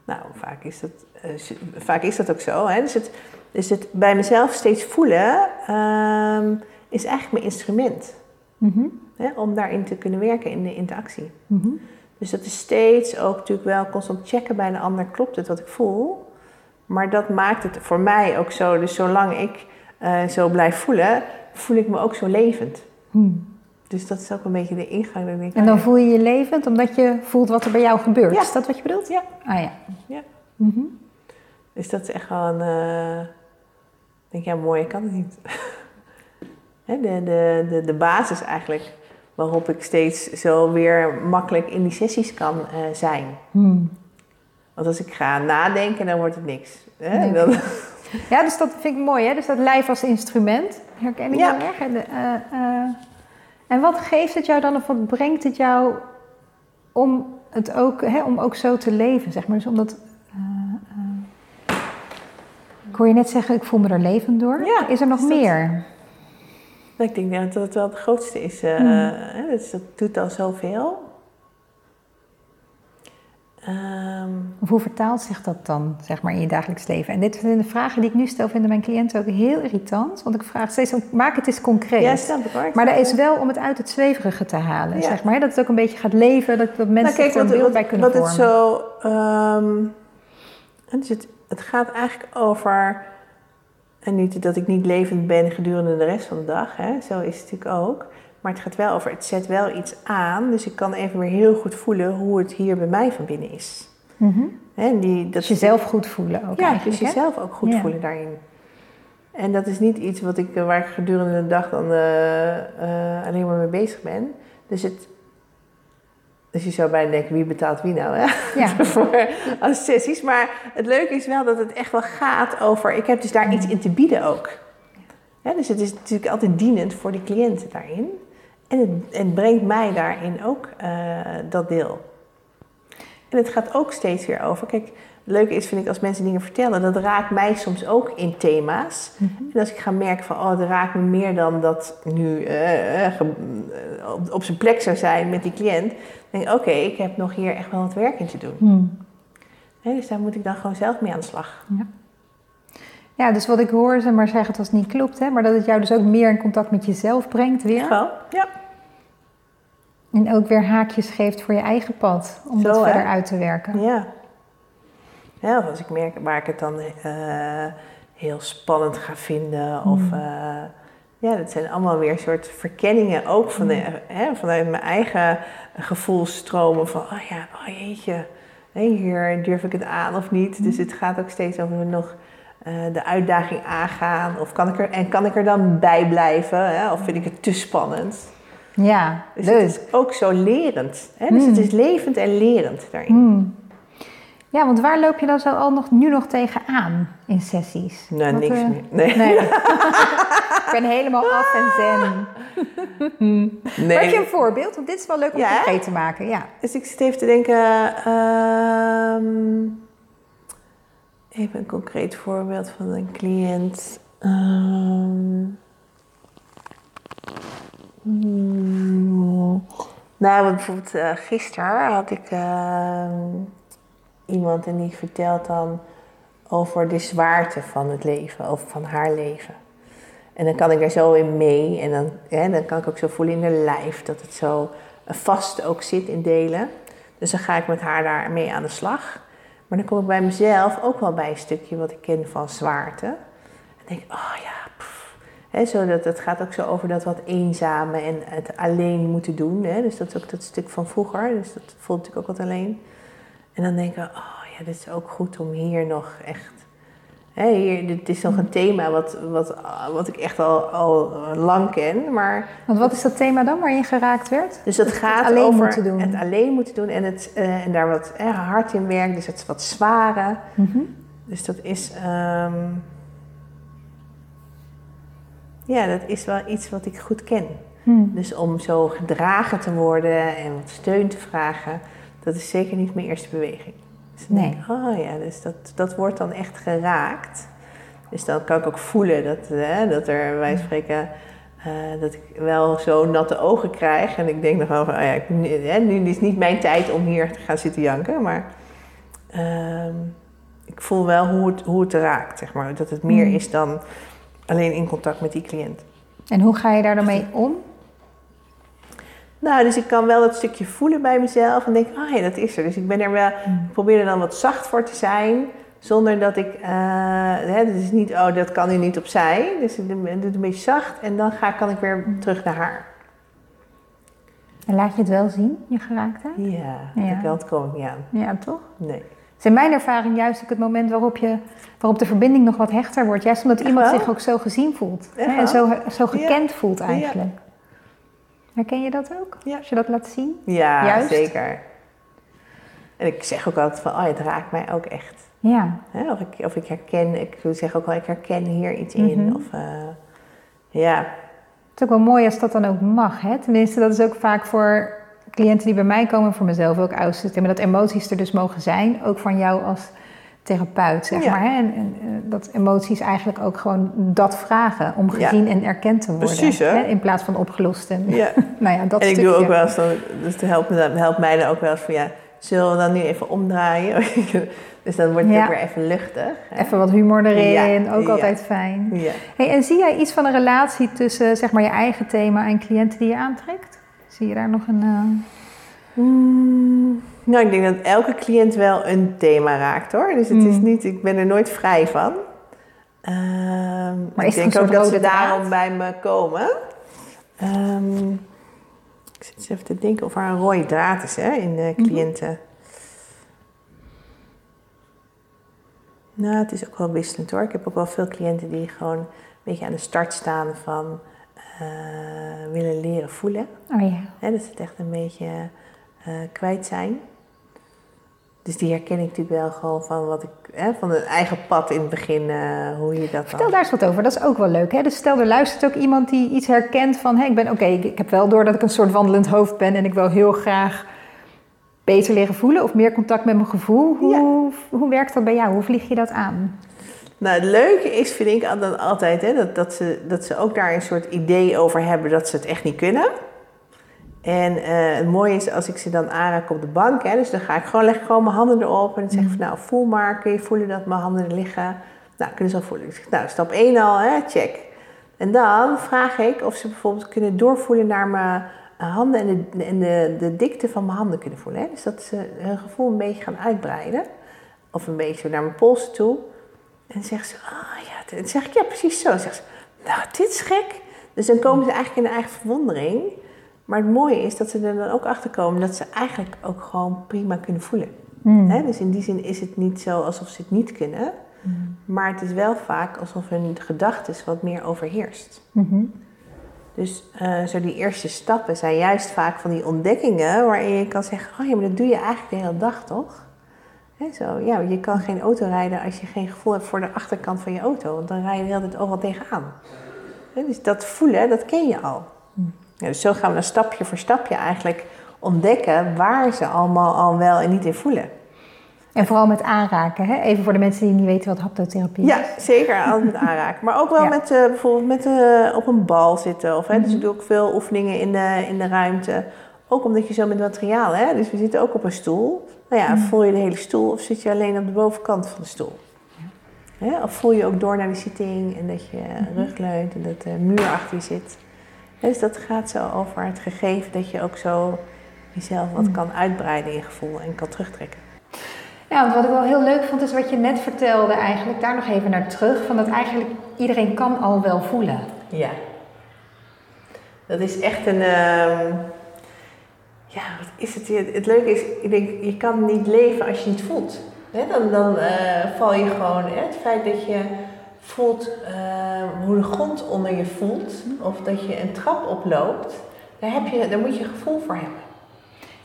Nou, vaak is dat, eh, vaak is dat ook zo. Hè? Dus, het, dus het bij mezelf steeds voelen ehm, is eigenlijk mijn instrument. Mhm. Hè? Om daarin te kunnen werken in de interactie. Mhm. Dus dat is steeds ook natuurlijk wel constant checken bij een ander. Klopt het wat ik voel? Maar dat maakt het voor mij ook zo. Dus zolang ik eh, zo blijf voelen, voel ik me ook zo levend. Hmm. Dus dat is ook een beetje de ingang. Ik En dan voel je je levend omdat je voelt wat er bij jou gebeurt. Ja. Is dat wat je bedoelt? Ja. Ah ja. Ja. Mhm. Dus dat is echt wel een. eh, ik denk, ja, mooi kan het niet. De, de, de, de basis eigenlijk waarop ik steeds zo weer makkelijk in die sessies kan eh, zijn. Hmm. Want als ik ga nadenken, dan wordt het niks. Hè? Nee. Dan, Ja, dus dat vind ik mooi, hè? Dus dat lijf als instrument, herken ik Ja. heel erg. En, de, eh, eh, en wat geeft het jou dan, of wat brengt het jou om het ook, hè, om ook zo te leven, zeg maar. Dus omdat, ik hoor je net zeggen, ik voel me er levend door. Ja, is er nog is meer? Nou, ik denk dat het wel het grootste is. eh, hè, dus dat doet al zoveel. Of hoe vertaalt zich dat dan, zeg maar, in je dagelijks leven? En dit zijn de vragen die ik nu stel, vinden mijn cliënten ook heel irritant. Want ik vraag steeds, maak het eens concreet. ja, snap ik Maar dat snap is wel om het uit het zweverige te halen, Ja. zeg maar. Dat het ook een beetje gaat leven, dat, dat mensen Nou, kijk, er een wat, beeld wat, bij kunnen wat het vormen. zo. ehm, het, het, het gaat eigenlijk over. En niet dat ik niet levend ben gedurende de rest van de dag, hè, zo is het natuurlijk ook. Maar het gaat wel over, het zet wel iets aan. Dus ik kan even weer heel goed voelen hoe het hier bij mij van binnen is. Mhm. En die, dat Dus jezelf goed voelen ook Ja, dus jezelf ook goed Ja. voelen daarin. En dat is niet iets wat ik, eh, waar ik gedurende de dag dan eh, eh, alleen maar mee bezig ben. Dus, het, dus je zou bijna denken, wie betaalt wie nou? Hè? Ja. Voor als sessies. Maar het leuke is wel dat het echt wel gaat over... Ik heb dus daar iets in te bieden ook. Ja, dus het is natuurlijk altijd dienend voor de cliënten daarin. En het, het brengt mij daarin ook eh, dat deel. En het gaat ook steeds weer over. Kijk, leuke is, vind ik, als mensen dingen vertellen, dat raakt mij soms ook in thema's. En als ik ga merken van, oh, dat raakt me meer dan dat nu eh, eh, eh, op, op zijn plek zou zijn met die cliënt, dan denk ik, oké, ik heb nog hier echt wel wat werk in te doen. Hmm. Dus daar moet ik dan gewoon zelf mee aan de slag. Ja, dus wat ik hoor, zeg maar zeggen het het niet klopt, hè, maar dat het jou dus ook meer in contact met jezelf brengt weer. Wel, ja. En ook weer haakjes geeft voor je eigen pad, om dat Zo, hè? verder uit te werken. Ja. Ja. Of als ik merk waar ik het dan eh, heel spannend ga vinden. Of Mm. eh, ja, dat zijn allemaal weer soort verkenningen ook van de, Mm. hè, vanuit mijn eigen gevoelsstromen. Van, oh ja, oh jeetje, hè, hier durf ik het aan of niet. Mm. Dus het gaat ook steeds over nog eh, de uitdaging aangaan. Of kan ik er, en kan ik er dan bij blijven? Hè? Of vind ik het te spannend? Ja, Dus leuk. het is ook zo lerend. Hè? Dus Mm. het is levend en lerend daarin. Ja, want waar loop je dan zo al nog, nu nog tegenaan in sessies? Nee, Wat, niks eh, meer. Nee. Nee. ik ben helemaal af en zen. Nee. Maar heb je een voorbeeld? Want dit is wel leuk om Ja, concreet te maken. Ja. Dus ik zit even te denken. ehm, even een concreet voorbeeld van een cliënt. Ehm, hmm, nou, bijvoorbeeld eh, gisteren had ik ehm, iemand en die vertelt dan over de zwaarte van het leven, of van haar leven. En dan kan ik er zo in mee. En dan, hè, dan kan ik ook zo voelen in haar lijf dat het zo vast ook zit in delen. Dus dan ga ik met haar daarmee aan de slag. Maar dan kom ik bij mezelf ook wel bij een stukje wat ik ken van zwaarte. En denk ik, oh ja, pff. Hè, zo dat, het gaat ook zo over dat wat eenzame en het alleen moeten doen. Dus dat is ook dat stuk van vroeger. Dus dat voelt natuurlijk ook wat alleen. En dan denk ik, oh ja, dit is ook goed om hier nog echt... Hè, hier, dit is nog een thema wat, wat, wat ik echt al, al lang ken, maar Want wat is dat thema dan waar je geraakt werd? dus dat gaat alleen over het alleen moeten doen en, het, eh, en daar wat eh, hard in werkt. Dus het is wat zware. Mhm. Dus dat is, ehm, ja, dat is wel iets wat ik goed ken. Hmm. Dus om zo gedragen te worden en wat steun te vragen, dat is zeker niet mijn eerste beweging. Dus Nee. denk oh ja, dus dat, dat wordt dan echt geraakt. Dus dan kan ik ook voelen dat, eh, dat er, wij spreken, eh, dat ik wel zo natte ogen krijg. En ik denk nog wel van, oh ja, ik, hè, nu is niet mijn tijd om hier te gaan zitten janken. Maar ehm, ik voel wel hoe het, hoe het raakt, zeg maar. Dat het meer Mm. is dan alleen in contact met die cliënt. En hoe ga je daar dan mee om? Nou, dus ik kan wel dat stukje voelen bij mezelf en denk, oh ja, dat is er. Dus ik ben er wel, ik probeer er dan wat zacht voor te zijn, zonder dat ik, eh hè, het is niet, oh, dat kan nu niet opzij. Dus ik doe het een beetje zacht en dan ga, kan ik weer terug naar haar. En laat je het wel zien, je geraaktheid? Ja, Ja. die kant kom ik niet aan. Ja, toch? Nee. Het is in mijn ervaring juist ook het moment waarop, je, waarop de verbinding nog wat hechter wordt. Juist omdat Echt iemand wel? zich ook zo gezien voelt. Hè, En zo, zo gekend voelt Ja. Herken je dat ook? Ja. Als je dat laat zien? Ja, Juist? zeker. En ik zeg ook altijd van, oh, het raakt mij ook echt. Ja. Hè, Of, ik, of ik herken, ik zeg ook wel, ik herken hier iets in. Mhm. Of, eh, ja, Het is ook wel mooi als dat dan ook mag. Hè? Tenminste, dat is ook vaak voor cliënten die bij mij komen, voor mezelf ook oudste, dat emoties er dus mogen zijn, ook van jou als therapeut, zeg Ja. maar. Hè? En, en, dat emoties eigenlijk ook gewoon dat vragen om Ja. gezien en erkend te worden. Precies, hè? In plaats van opgelost. En, Ja. nou ja, dat En ik stukje. doe ook wel eens, dan, dus het helpt, me, dan- helpt mij dan ook wel eens van ja, zullen we dan nu even omdraaien? dus dan wordt het Ja. ook weer even luchtig. hè? Even wat humor erin, Ja, ook altijd fijn. Ja. Hey, en zie jij iets van een relatie tussen zeg maar, je eigen thema en cliënten die je aantrekt? Zie je daar nog een... eh, Mm, nou, ik denk dat elke cliënt wel een thema raakt hoor. Dus het is Mm. niet, ik ben er nooit vrij van. Ehm, Maar ik denk ook dat ze daarom bij me komen. Ehm, ik zit eens even te denken of er een rode draad is hè, in de Mhm. cliënten. Nou, het is ook wel wisselend hoor. Ik heb ook wel veel cliënten die gewoon een beetje aan de start staan van eh, willen leren voelen. Oh ja. Dat ze het echt een beetje eh, kwijt zijn. Dus die herken ik natuurlijk wel gewoon van wat ik, hè, van het eigen pad in het begin, eh, hoe je dat Vertel dan. daar eens wat over, dat is ook wel leuk. Hè? Dus stel, er luistert ook iemand die iets herkent van... Ik ben oké, ik, ik heb wel door dat ik een soort wandelend hoofd ben... en ik wil heel graag beter leren voelen of meer contact met mijn gevoel. Hoe, hoe werkt dat bij jou? Hoe vlieg je dat aan? Nou, het leuke is, vind ik dan altijd, hè, dat, dat, ze, dat ze ook daar een soort idee over hebben dat ze het echt niet kunnen. En eh, het mooie is als ik ze dan aanraak op de bank, hè, dus dan ga ik gewoon, leg ik gewoon mijn handen erop en dan zeg ik van, nou, voel maar, kun je voelen dat mijn handen er liggen? Nou, kunnen ze al voelen. Ik zeg, nou, stap 1 al, hè, check. En dan vraag ik of ze bijvoorbeeld kunnen doorvoelen naar mijn eh, handen en de, en de, de dikte van mijn handen kunnen voelen. Hè? Dus dat ze hun gevoel een beetje gaan uitbreiden. Of een beetje naar mijn polsen toe. En dan zeggen ze, ah ja, dan zeg ik, ja precies zo. Dan zeggen ze, nou dit is gek. Dus dan komen ze eigenlijk in de eigen verwondering. Maar het mooie is dat ze er dan ook achter komen dat ze eigenlijk ook gewoon prima kunnen voelen. Hè? Dus in die zin is het niet zo alsof ze het niet kunnen. Maar het is wel vaak alsof hun gedachtes wat meer overheerst. Mhm. Dus eh, zo die eerste stappen zijn juist vaak van die ontdekkingen waarin je kan zeggen, oh ja, maar dat doe je eigenlijk de hele dag toch? Hè, zo, ja, je kan geen auto rijden als je geen gevoel hebt voor de achterkant van je auto, want dan rij je de hele tijd overal tegenaan. Hè, dus dat voelen, dat ken je al. Ja, dus zo gaan we dan stapje voor stapje eigenlijk ontdekken waar ze allemaal al wel en niet in voelen. En vooral met aanraken, hè? even voor de mensen die niet weten wat haptotherapie Ja, is. zeker altijd met aanraken. Maar ook wel Ja. met eh, bijvoorbeeld met, eh, op een bal zitten. Of, hè, Dus ik doe ook veel oefeningen in de, in de ruimte. Ook omdat je zo met materiaal, hè? dus we zitten ook op een stoel. Nou ja, voel je de hele stoel of zit je alleen op de bovenkant van de stoel? Hè? Of voel je ook door naar de zitting en dat je rug leunt en dat de muur achter je zit. Dus dat gaat zo over het gegeven dat je ook zo jezelf wat kan uitbreiden in je gevoel en kan terugtrekken. Ja, want wat ik wel heel leuk vond is wat je net vertelde eigenlijk, daar nog even naar terug, van dat eigenlijk iedereen kan al wel voelen. Ja. Dat is echt een. ehm, ja, wat is het? Het leuke is, ik denk, je kan niet leven als je niet voelt. Dan dan eh, val je gewoon. Hè, het feit dat je voelt eh, hoe de grond onder je voelt, of dat je een trap oploopt, daar, heb je, daar moet je gevoel voor hebben.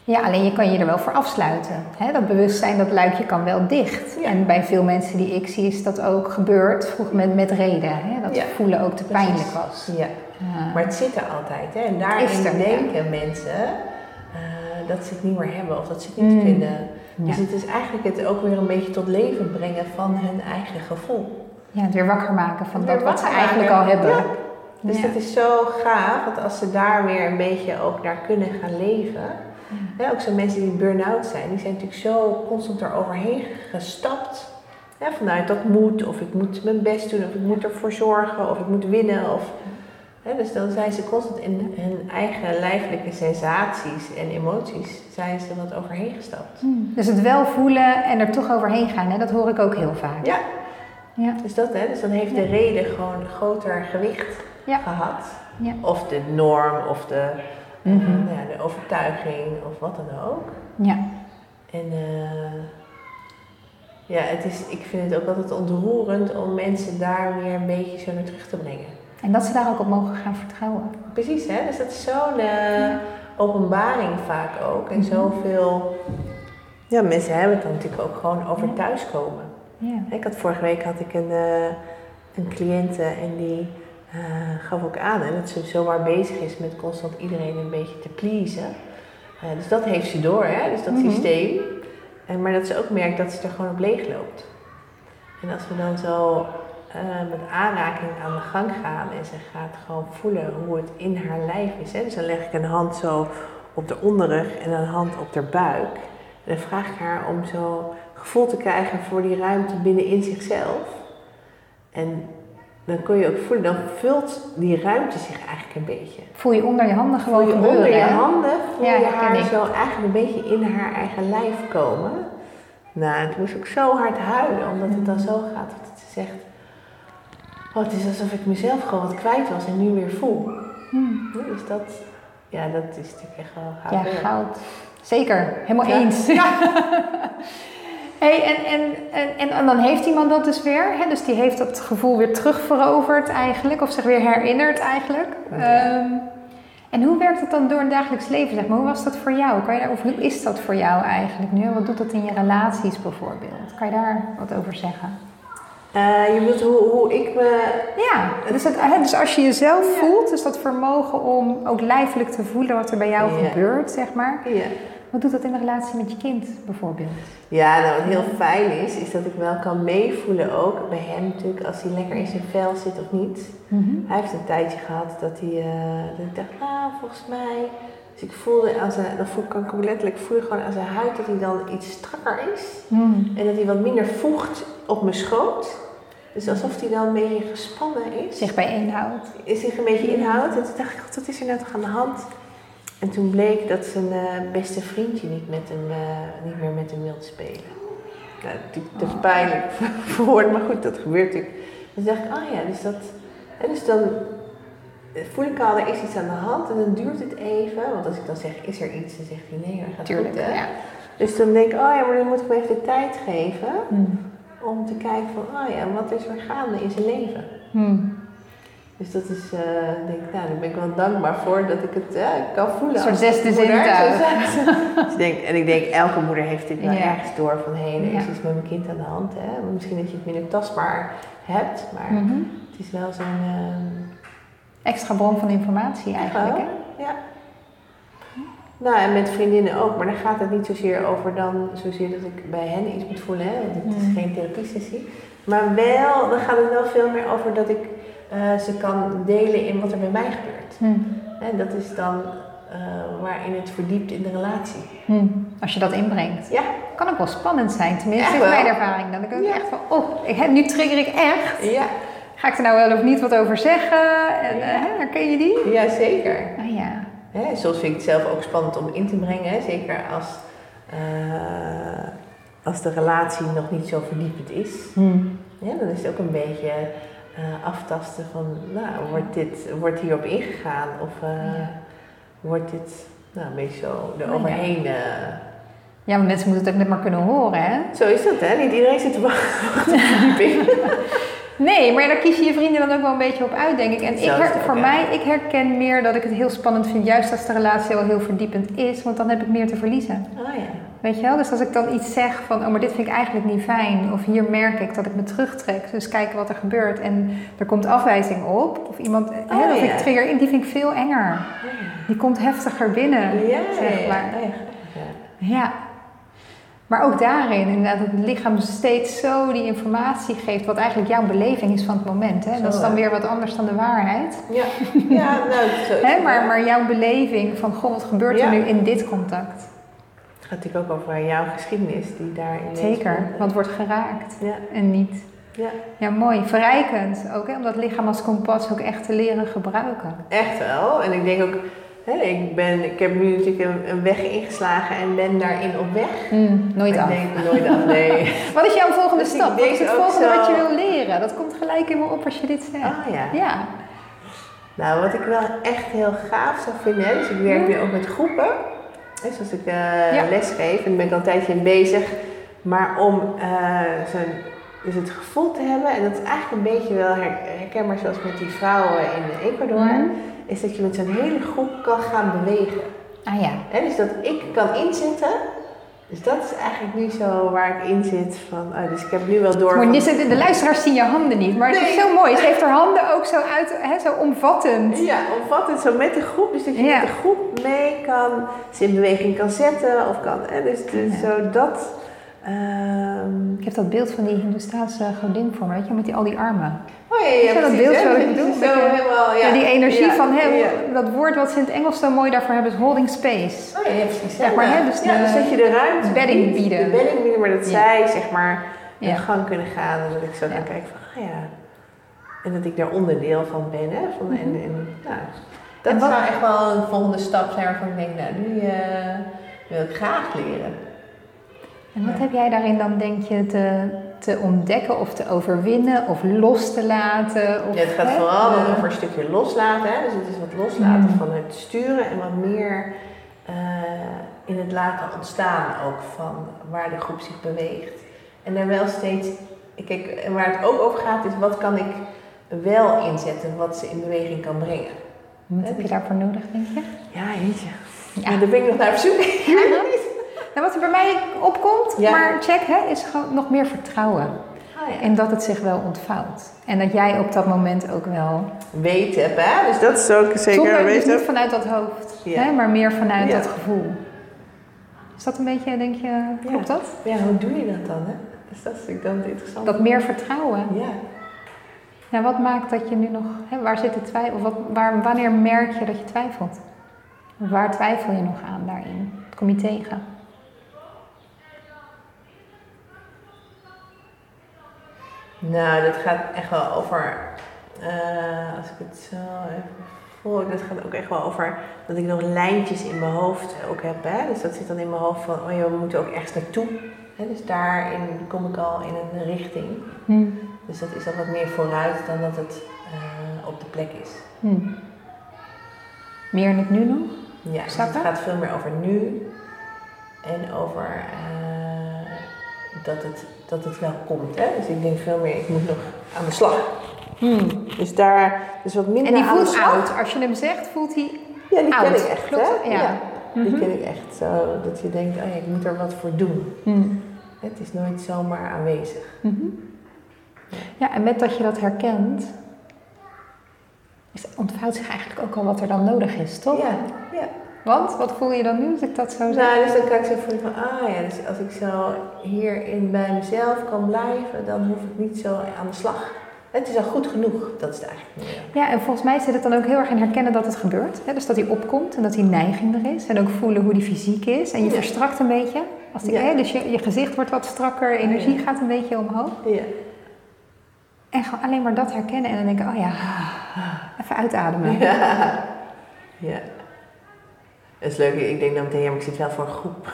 Ja, alleen je kan je er wel voor afsluiten. Hè? Dat bewustzijn, dat luikje kan wel dicht. Ja. En bij veel mensen die ik zie is dat ook gebeurd, vroeger met, met reden. Hè? Dat Ja. voelen ook te pijnlijk was. Ja. Maar het zit er altijd. Hè? En daarin er, ja. denken mensen eh, dat ze het niet meer hebben of dat ze het niet Mm. kunnen. Dus het is eigenlijk het ook weer een beetje tot leven brengen van hun eigen gevoel. Ja, het weer wakker maken van dat wat ze eigenlijk maken. al hebben. Ja. Dus dat is zo gaaf, want als ze daar weer een beetje ook naar kunnen gaan leven. Ook zo mensen die burn-out zijn, die zijn natuurlijk zo constant eroverheen gestapt. Ja, vanuit dat moet, of ik moet mijn best doen, of ik moet ervoor zorgen, of ik moet winnen. Of, hè, dus dan zijn ze constant in hun eigen lijfelijke sensaties en emoties zijn ze wat overheen gestapt. Dus het wel voelen en er toch overheen gaan, hè? dat hoor ik ook heel vaak. Ja, Ja. dus dat hè, dus dan heeft de reden gewoon een groter gewicht gehad. Ja. Of de norm, of de, eh, Mhm. ja, de overtuiging, of wat dan ook. ja. En eh, ja, het is, ik vind het ook altijd ontroerend om mensen daar weer een beetje zo naar terug te brengen. En dat ze daar ook op mogen gaan vertrouwen. Precies, hè? Dus dat is zo'n eh, openbaring vaak ook. En Mhm. zoveel... Ja, mensen hebben het dan natuurlijk ook gewoon over thuiskomen. Ja. Ik had vorige week had ik een, eh een cliënte en die eh, gaf ook aan hè, dat ze zomaar bezig is met constant iedereen een beetje te pleasen. Eh, dus dat heeft ze door, hè? dus dat Mhm. systeem. En, maar dat ze ook merkt dat ze er gewoon op leeg loopt. En als we dan zo met aanraking aan de gang gaan en ze gaat gewoon voelen hoe het in haar lijf is. Hè? Dus dan leg ik een hand zo op de onderrug en een hand op haar buik. En dan vraag ik haar om zo gevoel te krijgen voor die ruimte binnenin zichzelf. En dan kun je ook voelen, dan vult die ruimte zich eigenlijk een beetje. Voel je onder je handen gewoon Voel je gebeuren. onder je hè? handen, voel Ja, je haar ik. zo eigenlijk een beetje in haar eigen lijf komen. Nou, en toen moest ik ook zo hard huilen, omdat het dan zo gaat dat ze zegt... Oh, het is alsof ik mezelf gewoon wat kwijt was en nu weer voel. Hmm. Ja, Dus dat, ja, dat is natuurlijk echt wel gaaf. Ja, goud. Zeker, helemaal Ja. eens. hey, en, en, en, en, dan heeft iemand dat dus weer. Hè? Dus die heeft dat gevoel weer terugveroverd eigenlijk. Of zich weer herinnerd eigenlijk. Ja. Ehm, en hoe werkt het dan door een dagelijks leven? Zeg maar? Hoe was dat voor jou? Kan je daar, of hoe is dat voor jou eigenlijk nu? Wat doet dat in je relaties bijvoorbeeld? Kan je daar wat over zeggen? Eh, je bedoelt hoe, hoe ik me... Ja, dus, het, hè, dus als je jezelf Ja. voelt, dus dat vermogen om ook lijfelijk te voelen wat er bij jou Ja. gebeurt, zeg maar. Ja. Wat doet dat in de relatie met je kind bijvoorbeeld? Ja, nou wat heel fijn is, is dat ik wel kan meevoelen ook bij hem natuurlijk, als hij lekker in zijn vel zit of niet. Hij heeft een tijdje gehad dat hij, eh, dat ik dacht, nou volgens mij, dus ik voelde aan zijn, dan voel, kan ik hem letterlijk voelen gewoon aan zijn huid dat hij dan iets strakker is. Hmm. En dat hij wat minder voegt op mijn schoot. Dus alsof hij dan een beetje gespannen is. Zich bijeenhoudt. Is zich een beetje inhoudt. En toen dacht ik, wat is er nou toch aan de hand? En toen bleek dat zijn eh, beste vriendje niet, met hem, eh, niet meer met hem wilde spelen. Nou, natuurlijk, dat is pijnlijk voor maar goed, dat gebeurt natuurlijk. Dus dacht ik, oh ja, dus dat... En dus dan voel ik al, er is iets aan de hand en dan duurt het even. Want als ik dan zeg, is er iets? Dan zegt hij, nee, dat gaat Tuurlijk, goed, hè? ja. Dus dan denk ik, oh ja, maar dan moet ik me even de tijd geven Hmm. om te kijken van, oh ja, wat is er gaande in zijn leven? Hmm. Dus dat is, eh, denk ik, nou, daar ben ik wel dankbaar voor dat ik het eh, kan voelen. Een soort zesde zintuig. Dus ik denk, en ik denk, elke moeder heeft dit wel Ja. ergens door van, hé, er is Ja. iets met mijn kind aan de hand. Hè? Misschien dat je het minder tastbaar hebt, maar Mhm. het is wel zo'n... ehm, Extra bron van informatie eigenlijk. Hè? Ja. Nou, en met vriendinnen ook, maar dan gaat het niet zozeer over dan zozeer dat ik bij hen iets moet voelen, hè? want het is Mm. geen therapiesessie. Maar wel, dan gaat het wel veel meer over dat ik eh, ze kan delen in wat er bij mij gebeurt. Hmm. En dat is dan eh, waarin het verdiept in de relatie. Hmm. Als je dat inbrengt. Ja, Kan ook wel spannend zijn, tenminste Echt in wel. mijn ervaring. Dan denk ik ook Ja. echt van, oh, ik, nu trigger ik echt. ja, Ga ik er nou wel of niet wat over zeggen? En, Ja. herken je die? ja zeker. Ah ja. Hè, soms vind ik het zelf ook spannend om in te brengen, hè? zeker als, als de relatie nog niet zo verdiepend is. Hmm. Ja, dan is het ook een beetje eh, aftasten van, nou, wordt, dit, wordt hierop ingegaan of eh, Ja. wordt dit nou, een beetje zo Oh, ja. eroverheen. eh. Ja, maar mensen moeten het ook net maar kunnen horen, hè? Zo is dat, hè? Niet iedereen zit te wachten op verdieping. Nee, maar daar kies je je vrienden dan ook wel een beetje op uit, denk ik. En ik her- voor mij, ik herken meer dat ik het heel spannend vind, juist als de relatie al heel verdiepend is, want dan heb ik meer te verliezen. Oh ja. Weet je wel? Dus als ik dan iets zeg van, oh, maar dit vind ik eigenlijk niet fijn, of hier merk ik dat ik me terugtrek, dus kijken wat er gebeurt en er komt afwijzing op, of iemand, hè, Oh, ik trigger in, die vind ik veel enger. Oh ja. Die komt heftiger binnen, Ja, zeg maar. ja. Maar ook daarin, inderdaad, dat het lichaam steeds zo die informatie geeft, wat eigenlijk jouw beleving is van het moment. Hè? Zo, Dat is dan weer wat anders dan de waarheid. Ja, ja nou, zo Hè? Maar, maar jouw beleving van, goh, wat gebeurt er nu in dit contact? Het gaat natuurlijk ook over jouw geschiedenis die daarin Zeker, wat wordt geraakt Ja, en niet. ja, Ja, mooi. Verrijkend ook, hè? om dat lichaam als kompas ook echt te leren gebruiken. echt wel. En ik denk ook, hè, ik, ben, ik heb nu natuurlijk een, een weg ingeslagen en ben daarin op weg. Hmm, nooit ik af. denk nooit af, nee. Wat is jouw volgende Dus ik stap? Wat is het volgende zo- wat je wil leren? Dat komt gelijk in me op als je dit zegt. Ah ja. Ja. Nou, wat ik wel echt heel gaaf zou vinden, hè, dus ik werk nu ook met groepen. Hè, zoals ik eh Ja. les geef, en ben ik al een tijdje in bezig. Maar om eh, zo'n, dus het gevoel te hebben, en dat is eigenlijk een beetje wel her- herkenbaar zoals met die vrouwen in Ecuador, Mhm. is dat je met zo'n hele groep kan gaan bewegen. Ah ja. Hè, dus dat ik kan inzitten. Dus dat is eigenlijk nu zo waar ik in zit. Van, oh, dus ik heb nu wel door. Maar is- de luisteraars zien je handen niet, maar het is zo mooi. Ze heeft haar handen ook zo uit, hè, zo omvattend. Ja, omvattend zo met de groep. Dus dat je Ja. met de groep mee kan, ze in beweging kan zetten. Of kan, hè, dus, dus zo dat. ehm, Ik heb dat beeld van die Hindoestaanse godin voor me, weet je, met die, al die armen. Oh ja, dat beeld zo bedoel? Zo helemaal, ja. Die energie van, hè, dat woord wat ze in het Engels zo mooi daarvoor hebben is holding space. Oh ja, precies. Zeg maar, hè, dus de- dus dat je de ruimte bedding bieden. De bedding bieden, maar dat zij zeg maar in gang kunnen gaan. En dat ik zo Ja. kan kijken van, ah ja. En dat ik daar onderdeel van ben. Hè? Van, en, en, nou, dat En wat- zou echt wel een volgende stap zijn waarvan ik denk, nou, nu eh, wil ik graag leren. En wat heb jij daarin dan, denk je, te, te ontdekken of te overwinnen of los te laten? Of, Ja, het gaat hè, vooral over een stukje loslaten. Hè? Dus het is wat loslaten Mm. van het sturen en wat meer eh, in het laten ontstaan ook van waar de groep zich beweegt. En daar wel steeds, kijk, en waar het ook over gaat is wat kan ik wel inzetten wat ze in beweging kan brengen. Wat heb je daarvoor nodig, denk je? Ja, jeetje. Ja. Ja, daar ben ik nog naar op zoek. Nou, wat er bij mij opkomt, Ja. maar check, hè, is gewoon nog meer vertrouwen. Ah, ja. En dat het zich wel ontvouwt. En dat jij op dat moment ook wel... Weet heb, hè? Dus dat is ook zeker Zonder, dus weet niet vanuit dat hoofd, Ja. hè, maar meer vanuit dat gevoel. Is dat een beetje, denk je, klopt dat? Ja, hoe doe je dat dan, hè? Dus dat is dan het interessante. Dat meer vertrouwen. Ja. Ja, wat maakt dat je nu nog, hè, waar zit de twijfel? Wat, waar, wanneer merk je dat je twijfelt? Waar twijfel je nog aan daarin? Wat kom je tegen? Nou, dat gaat echt wel over, eh, als ik het zo even voel, dat gaat ook echt wel over dat ik nog lijntjes in mijn hoofd ook heb. Hè? Dus dat zit dan in mijn hoofd van, oh ja, we moeten ook ergens naartoe. Hè? Dus daarin kom ik al in een richting. Hm. Dus dat is dan wat meer vooruit dan dat het eh, op de plek is. Hm. Meer in het nu nog? Ja, dus het gaat veel meer over nu en over eh, dat, het, dat het wel komt. Hè? Dus ik denk veel meer, ik moet nog aan de slag. Dus daar, dus wat minder En die aan de voelt slag. oud. Als je hem zegt, voelt hij... Ja, die ken oud. ik echt, Klopt hè? Ja. Die Mhm. ken ik echt. Zo, dat je denkt, oh ja, ik moet er wat voor doen. Hm. Het is nooit zomaar aanwezig. Mhm. Ja, en met dat je dat herkent, is- ontvouwt zich eigenlijk ook al wat er dan nodig is, toch? Ja, ja. Want, wat voel je dan nu als ik dat zo zeg? Nou, dus dan kan ik zo voelen van, ah ja, dus als ik zo hierin bij mezelf kan blijven, dan hoef ik niet zo aan de slag. Het is al goed genoeg, dat is het eigenlijk. Ja, en volgens mij zit het dan ook heel erg in herkennen dat het gebeurt. Hè? Dus dat hij opkomt en dat die neiging er is. En ook voelen hoe die fysiek is. En je Ja. verstrakt een beetje. Als die, Ja. hè, dus je, je gezicht wordt wat strakker, energie gaat een beetje omhoog. Ja. En gewoon alleen maar dat herkennen en dan denken, oh ja, even uitademen. Ja. ja. Dat is leuk, ik denk dan meteen, ja, maar ik zit wel voor een groep.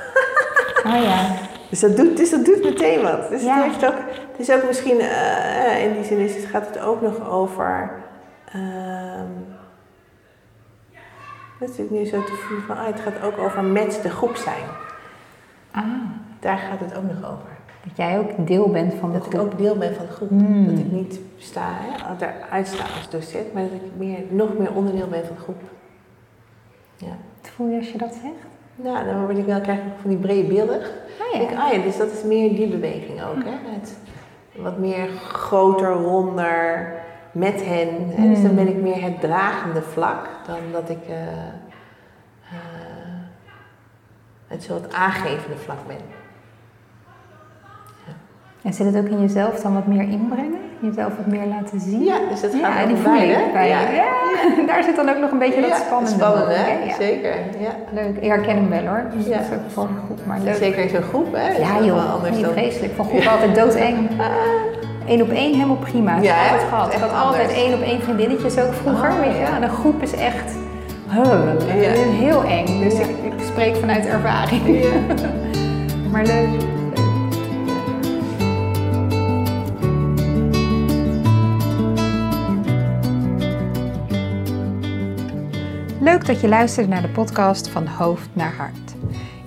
Oh ja. Dus dat doet, dus dat doet meteen wat. Dus Ja. het, heeft ook, het is ook misschien, eh, in die zin is het, gaat het ook nog over. ehm dat zit nu zo te voelen van, ah, het gaat ook over met de groep zijn. Ah, Daar gaat het ook nog over. dat jij ook deel bent van de Dat ik groep. ook deel ben van de groep. Hmm. Dat ik niet sta, hè, eruit sta als docent, maar dat ik meer, nog meer onderdeel ben van de groep. Ja. Wat voel je als je dat zegt? Nou, dan word ik wel, krijg ik van die brede beelden. Oh Ik denk, ah ja, dus dat is meer die beweging ook. Hè? Het wat meer groter, ronder, met hen. Dus dan Mm. ben ik meer het dragende vlak dan dat ik eh, eh, het het aangevende vlak ben. En zit het ook in jezelf dan wat meer inbrengen? Jezelf wat meer laten zien? Ja, dus dat gaat Ja, die voel ik bij. Ja. Daar zit dan ook nog een beetje dat spannende. spannend, hè? Ja. Zeker. Ja. Leuk, ik herken hem wel hoor. Dus Ja. dat is ook voor goed, maar leuk. Zeker in zo'n groep, hè? Ja is joh, anders nee, dan. vreselijk. Van groep altijd doodeng. Eén op één helemaal prima. Ja, altijd gehad. Ik had altijd één op één vriendinnetjes ook vroeger, Oh, weet je. En een groep is echt huh, heel eng. Dus ik, ik spreek vanuit ervaring. Maar leuk. Leuk dat je luistert naar de podcast van Hoofd naar Hart.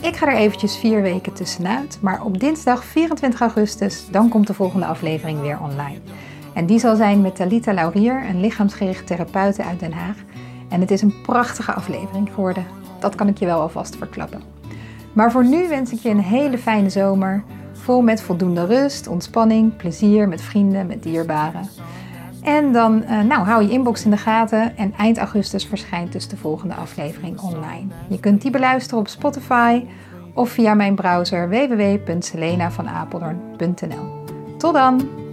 Ik ga er eventjes vier weken tussenuit, maar op dinsdag 24 augustus dan komt de volgende aflevering weer online. En die zal zijn met Talita Laurier, een lichaamsgericht therapeute uit Den Haag. En het is een prachtige aflevering geworden. Dat kan ik je wel alvast verklappen. Maar voor nu wens ik je een hele fijne zomer, vol met voldoende rust, ontspanning, plezier met vrienden, met dierbaren. En dan uh, nou, hou je inbox in de gaten en eind augustus verschijnt dus de volgende aflevering online. Je kunt die beluisteren op Spotify of via mijn browser www.selenavanapeldoorn.nl. Tot dan!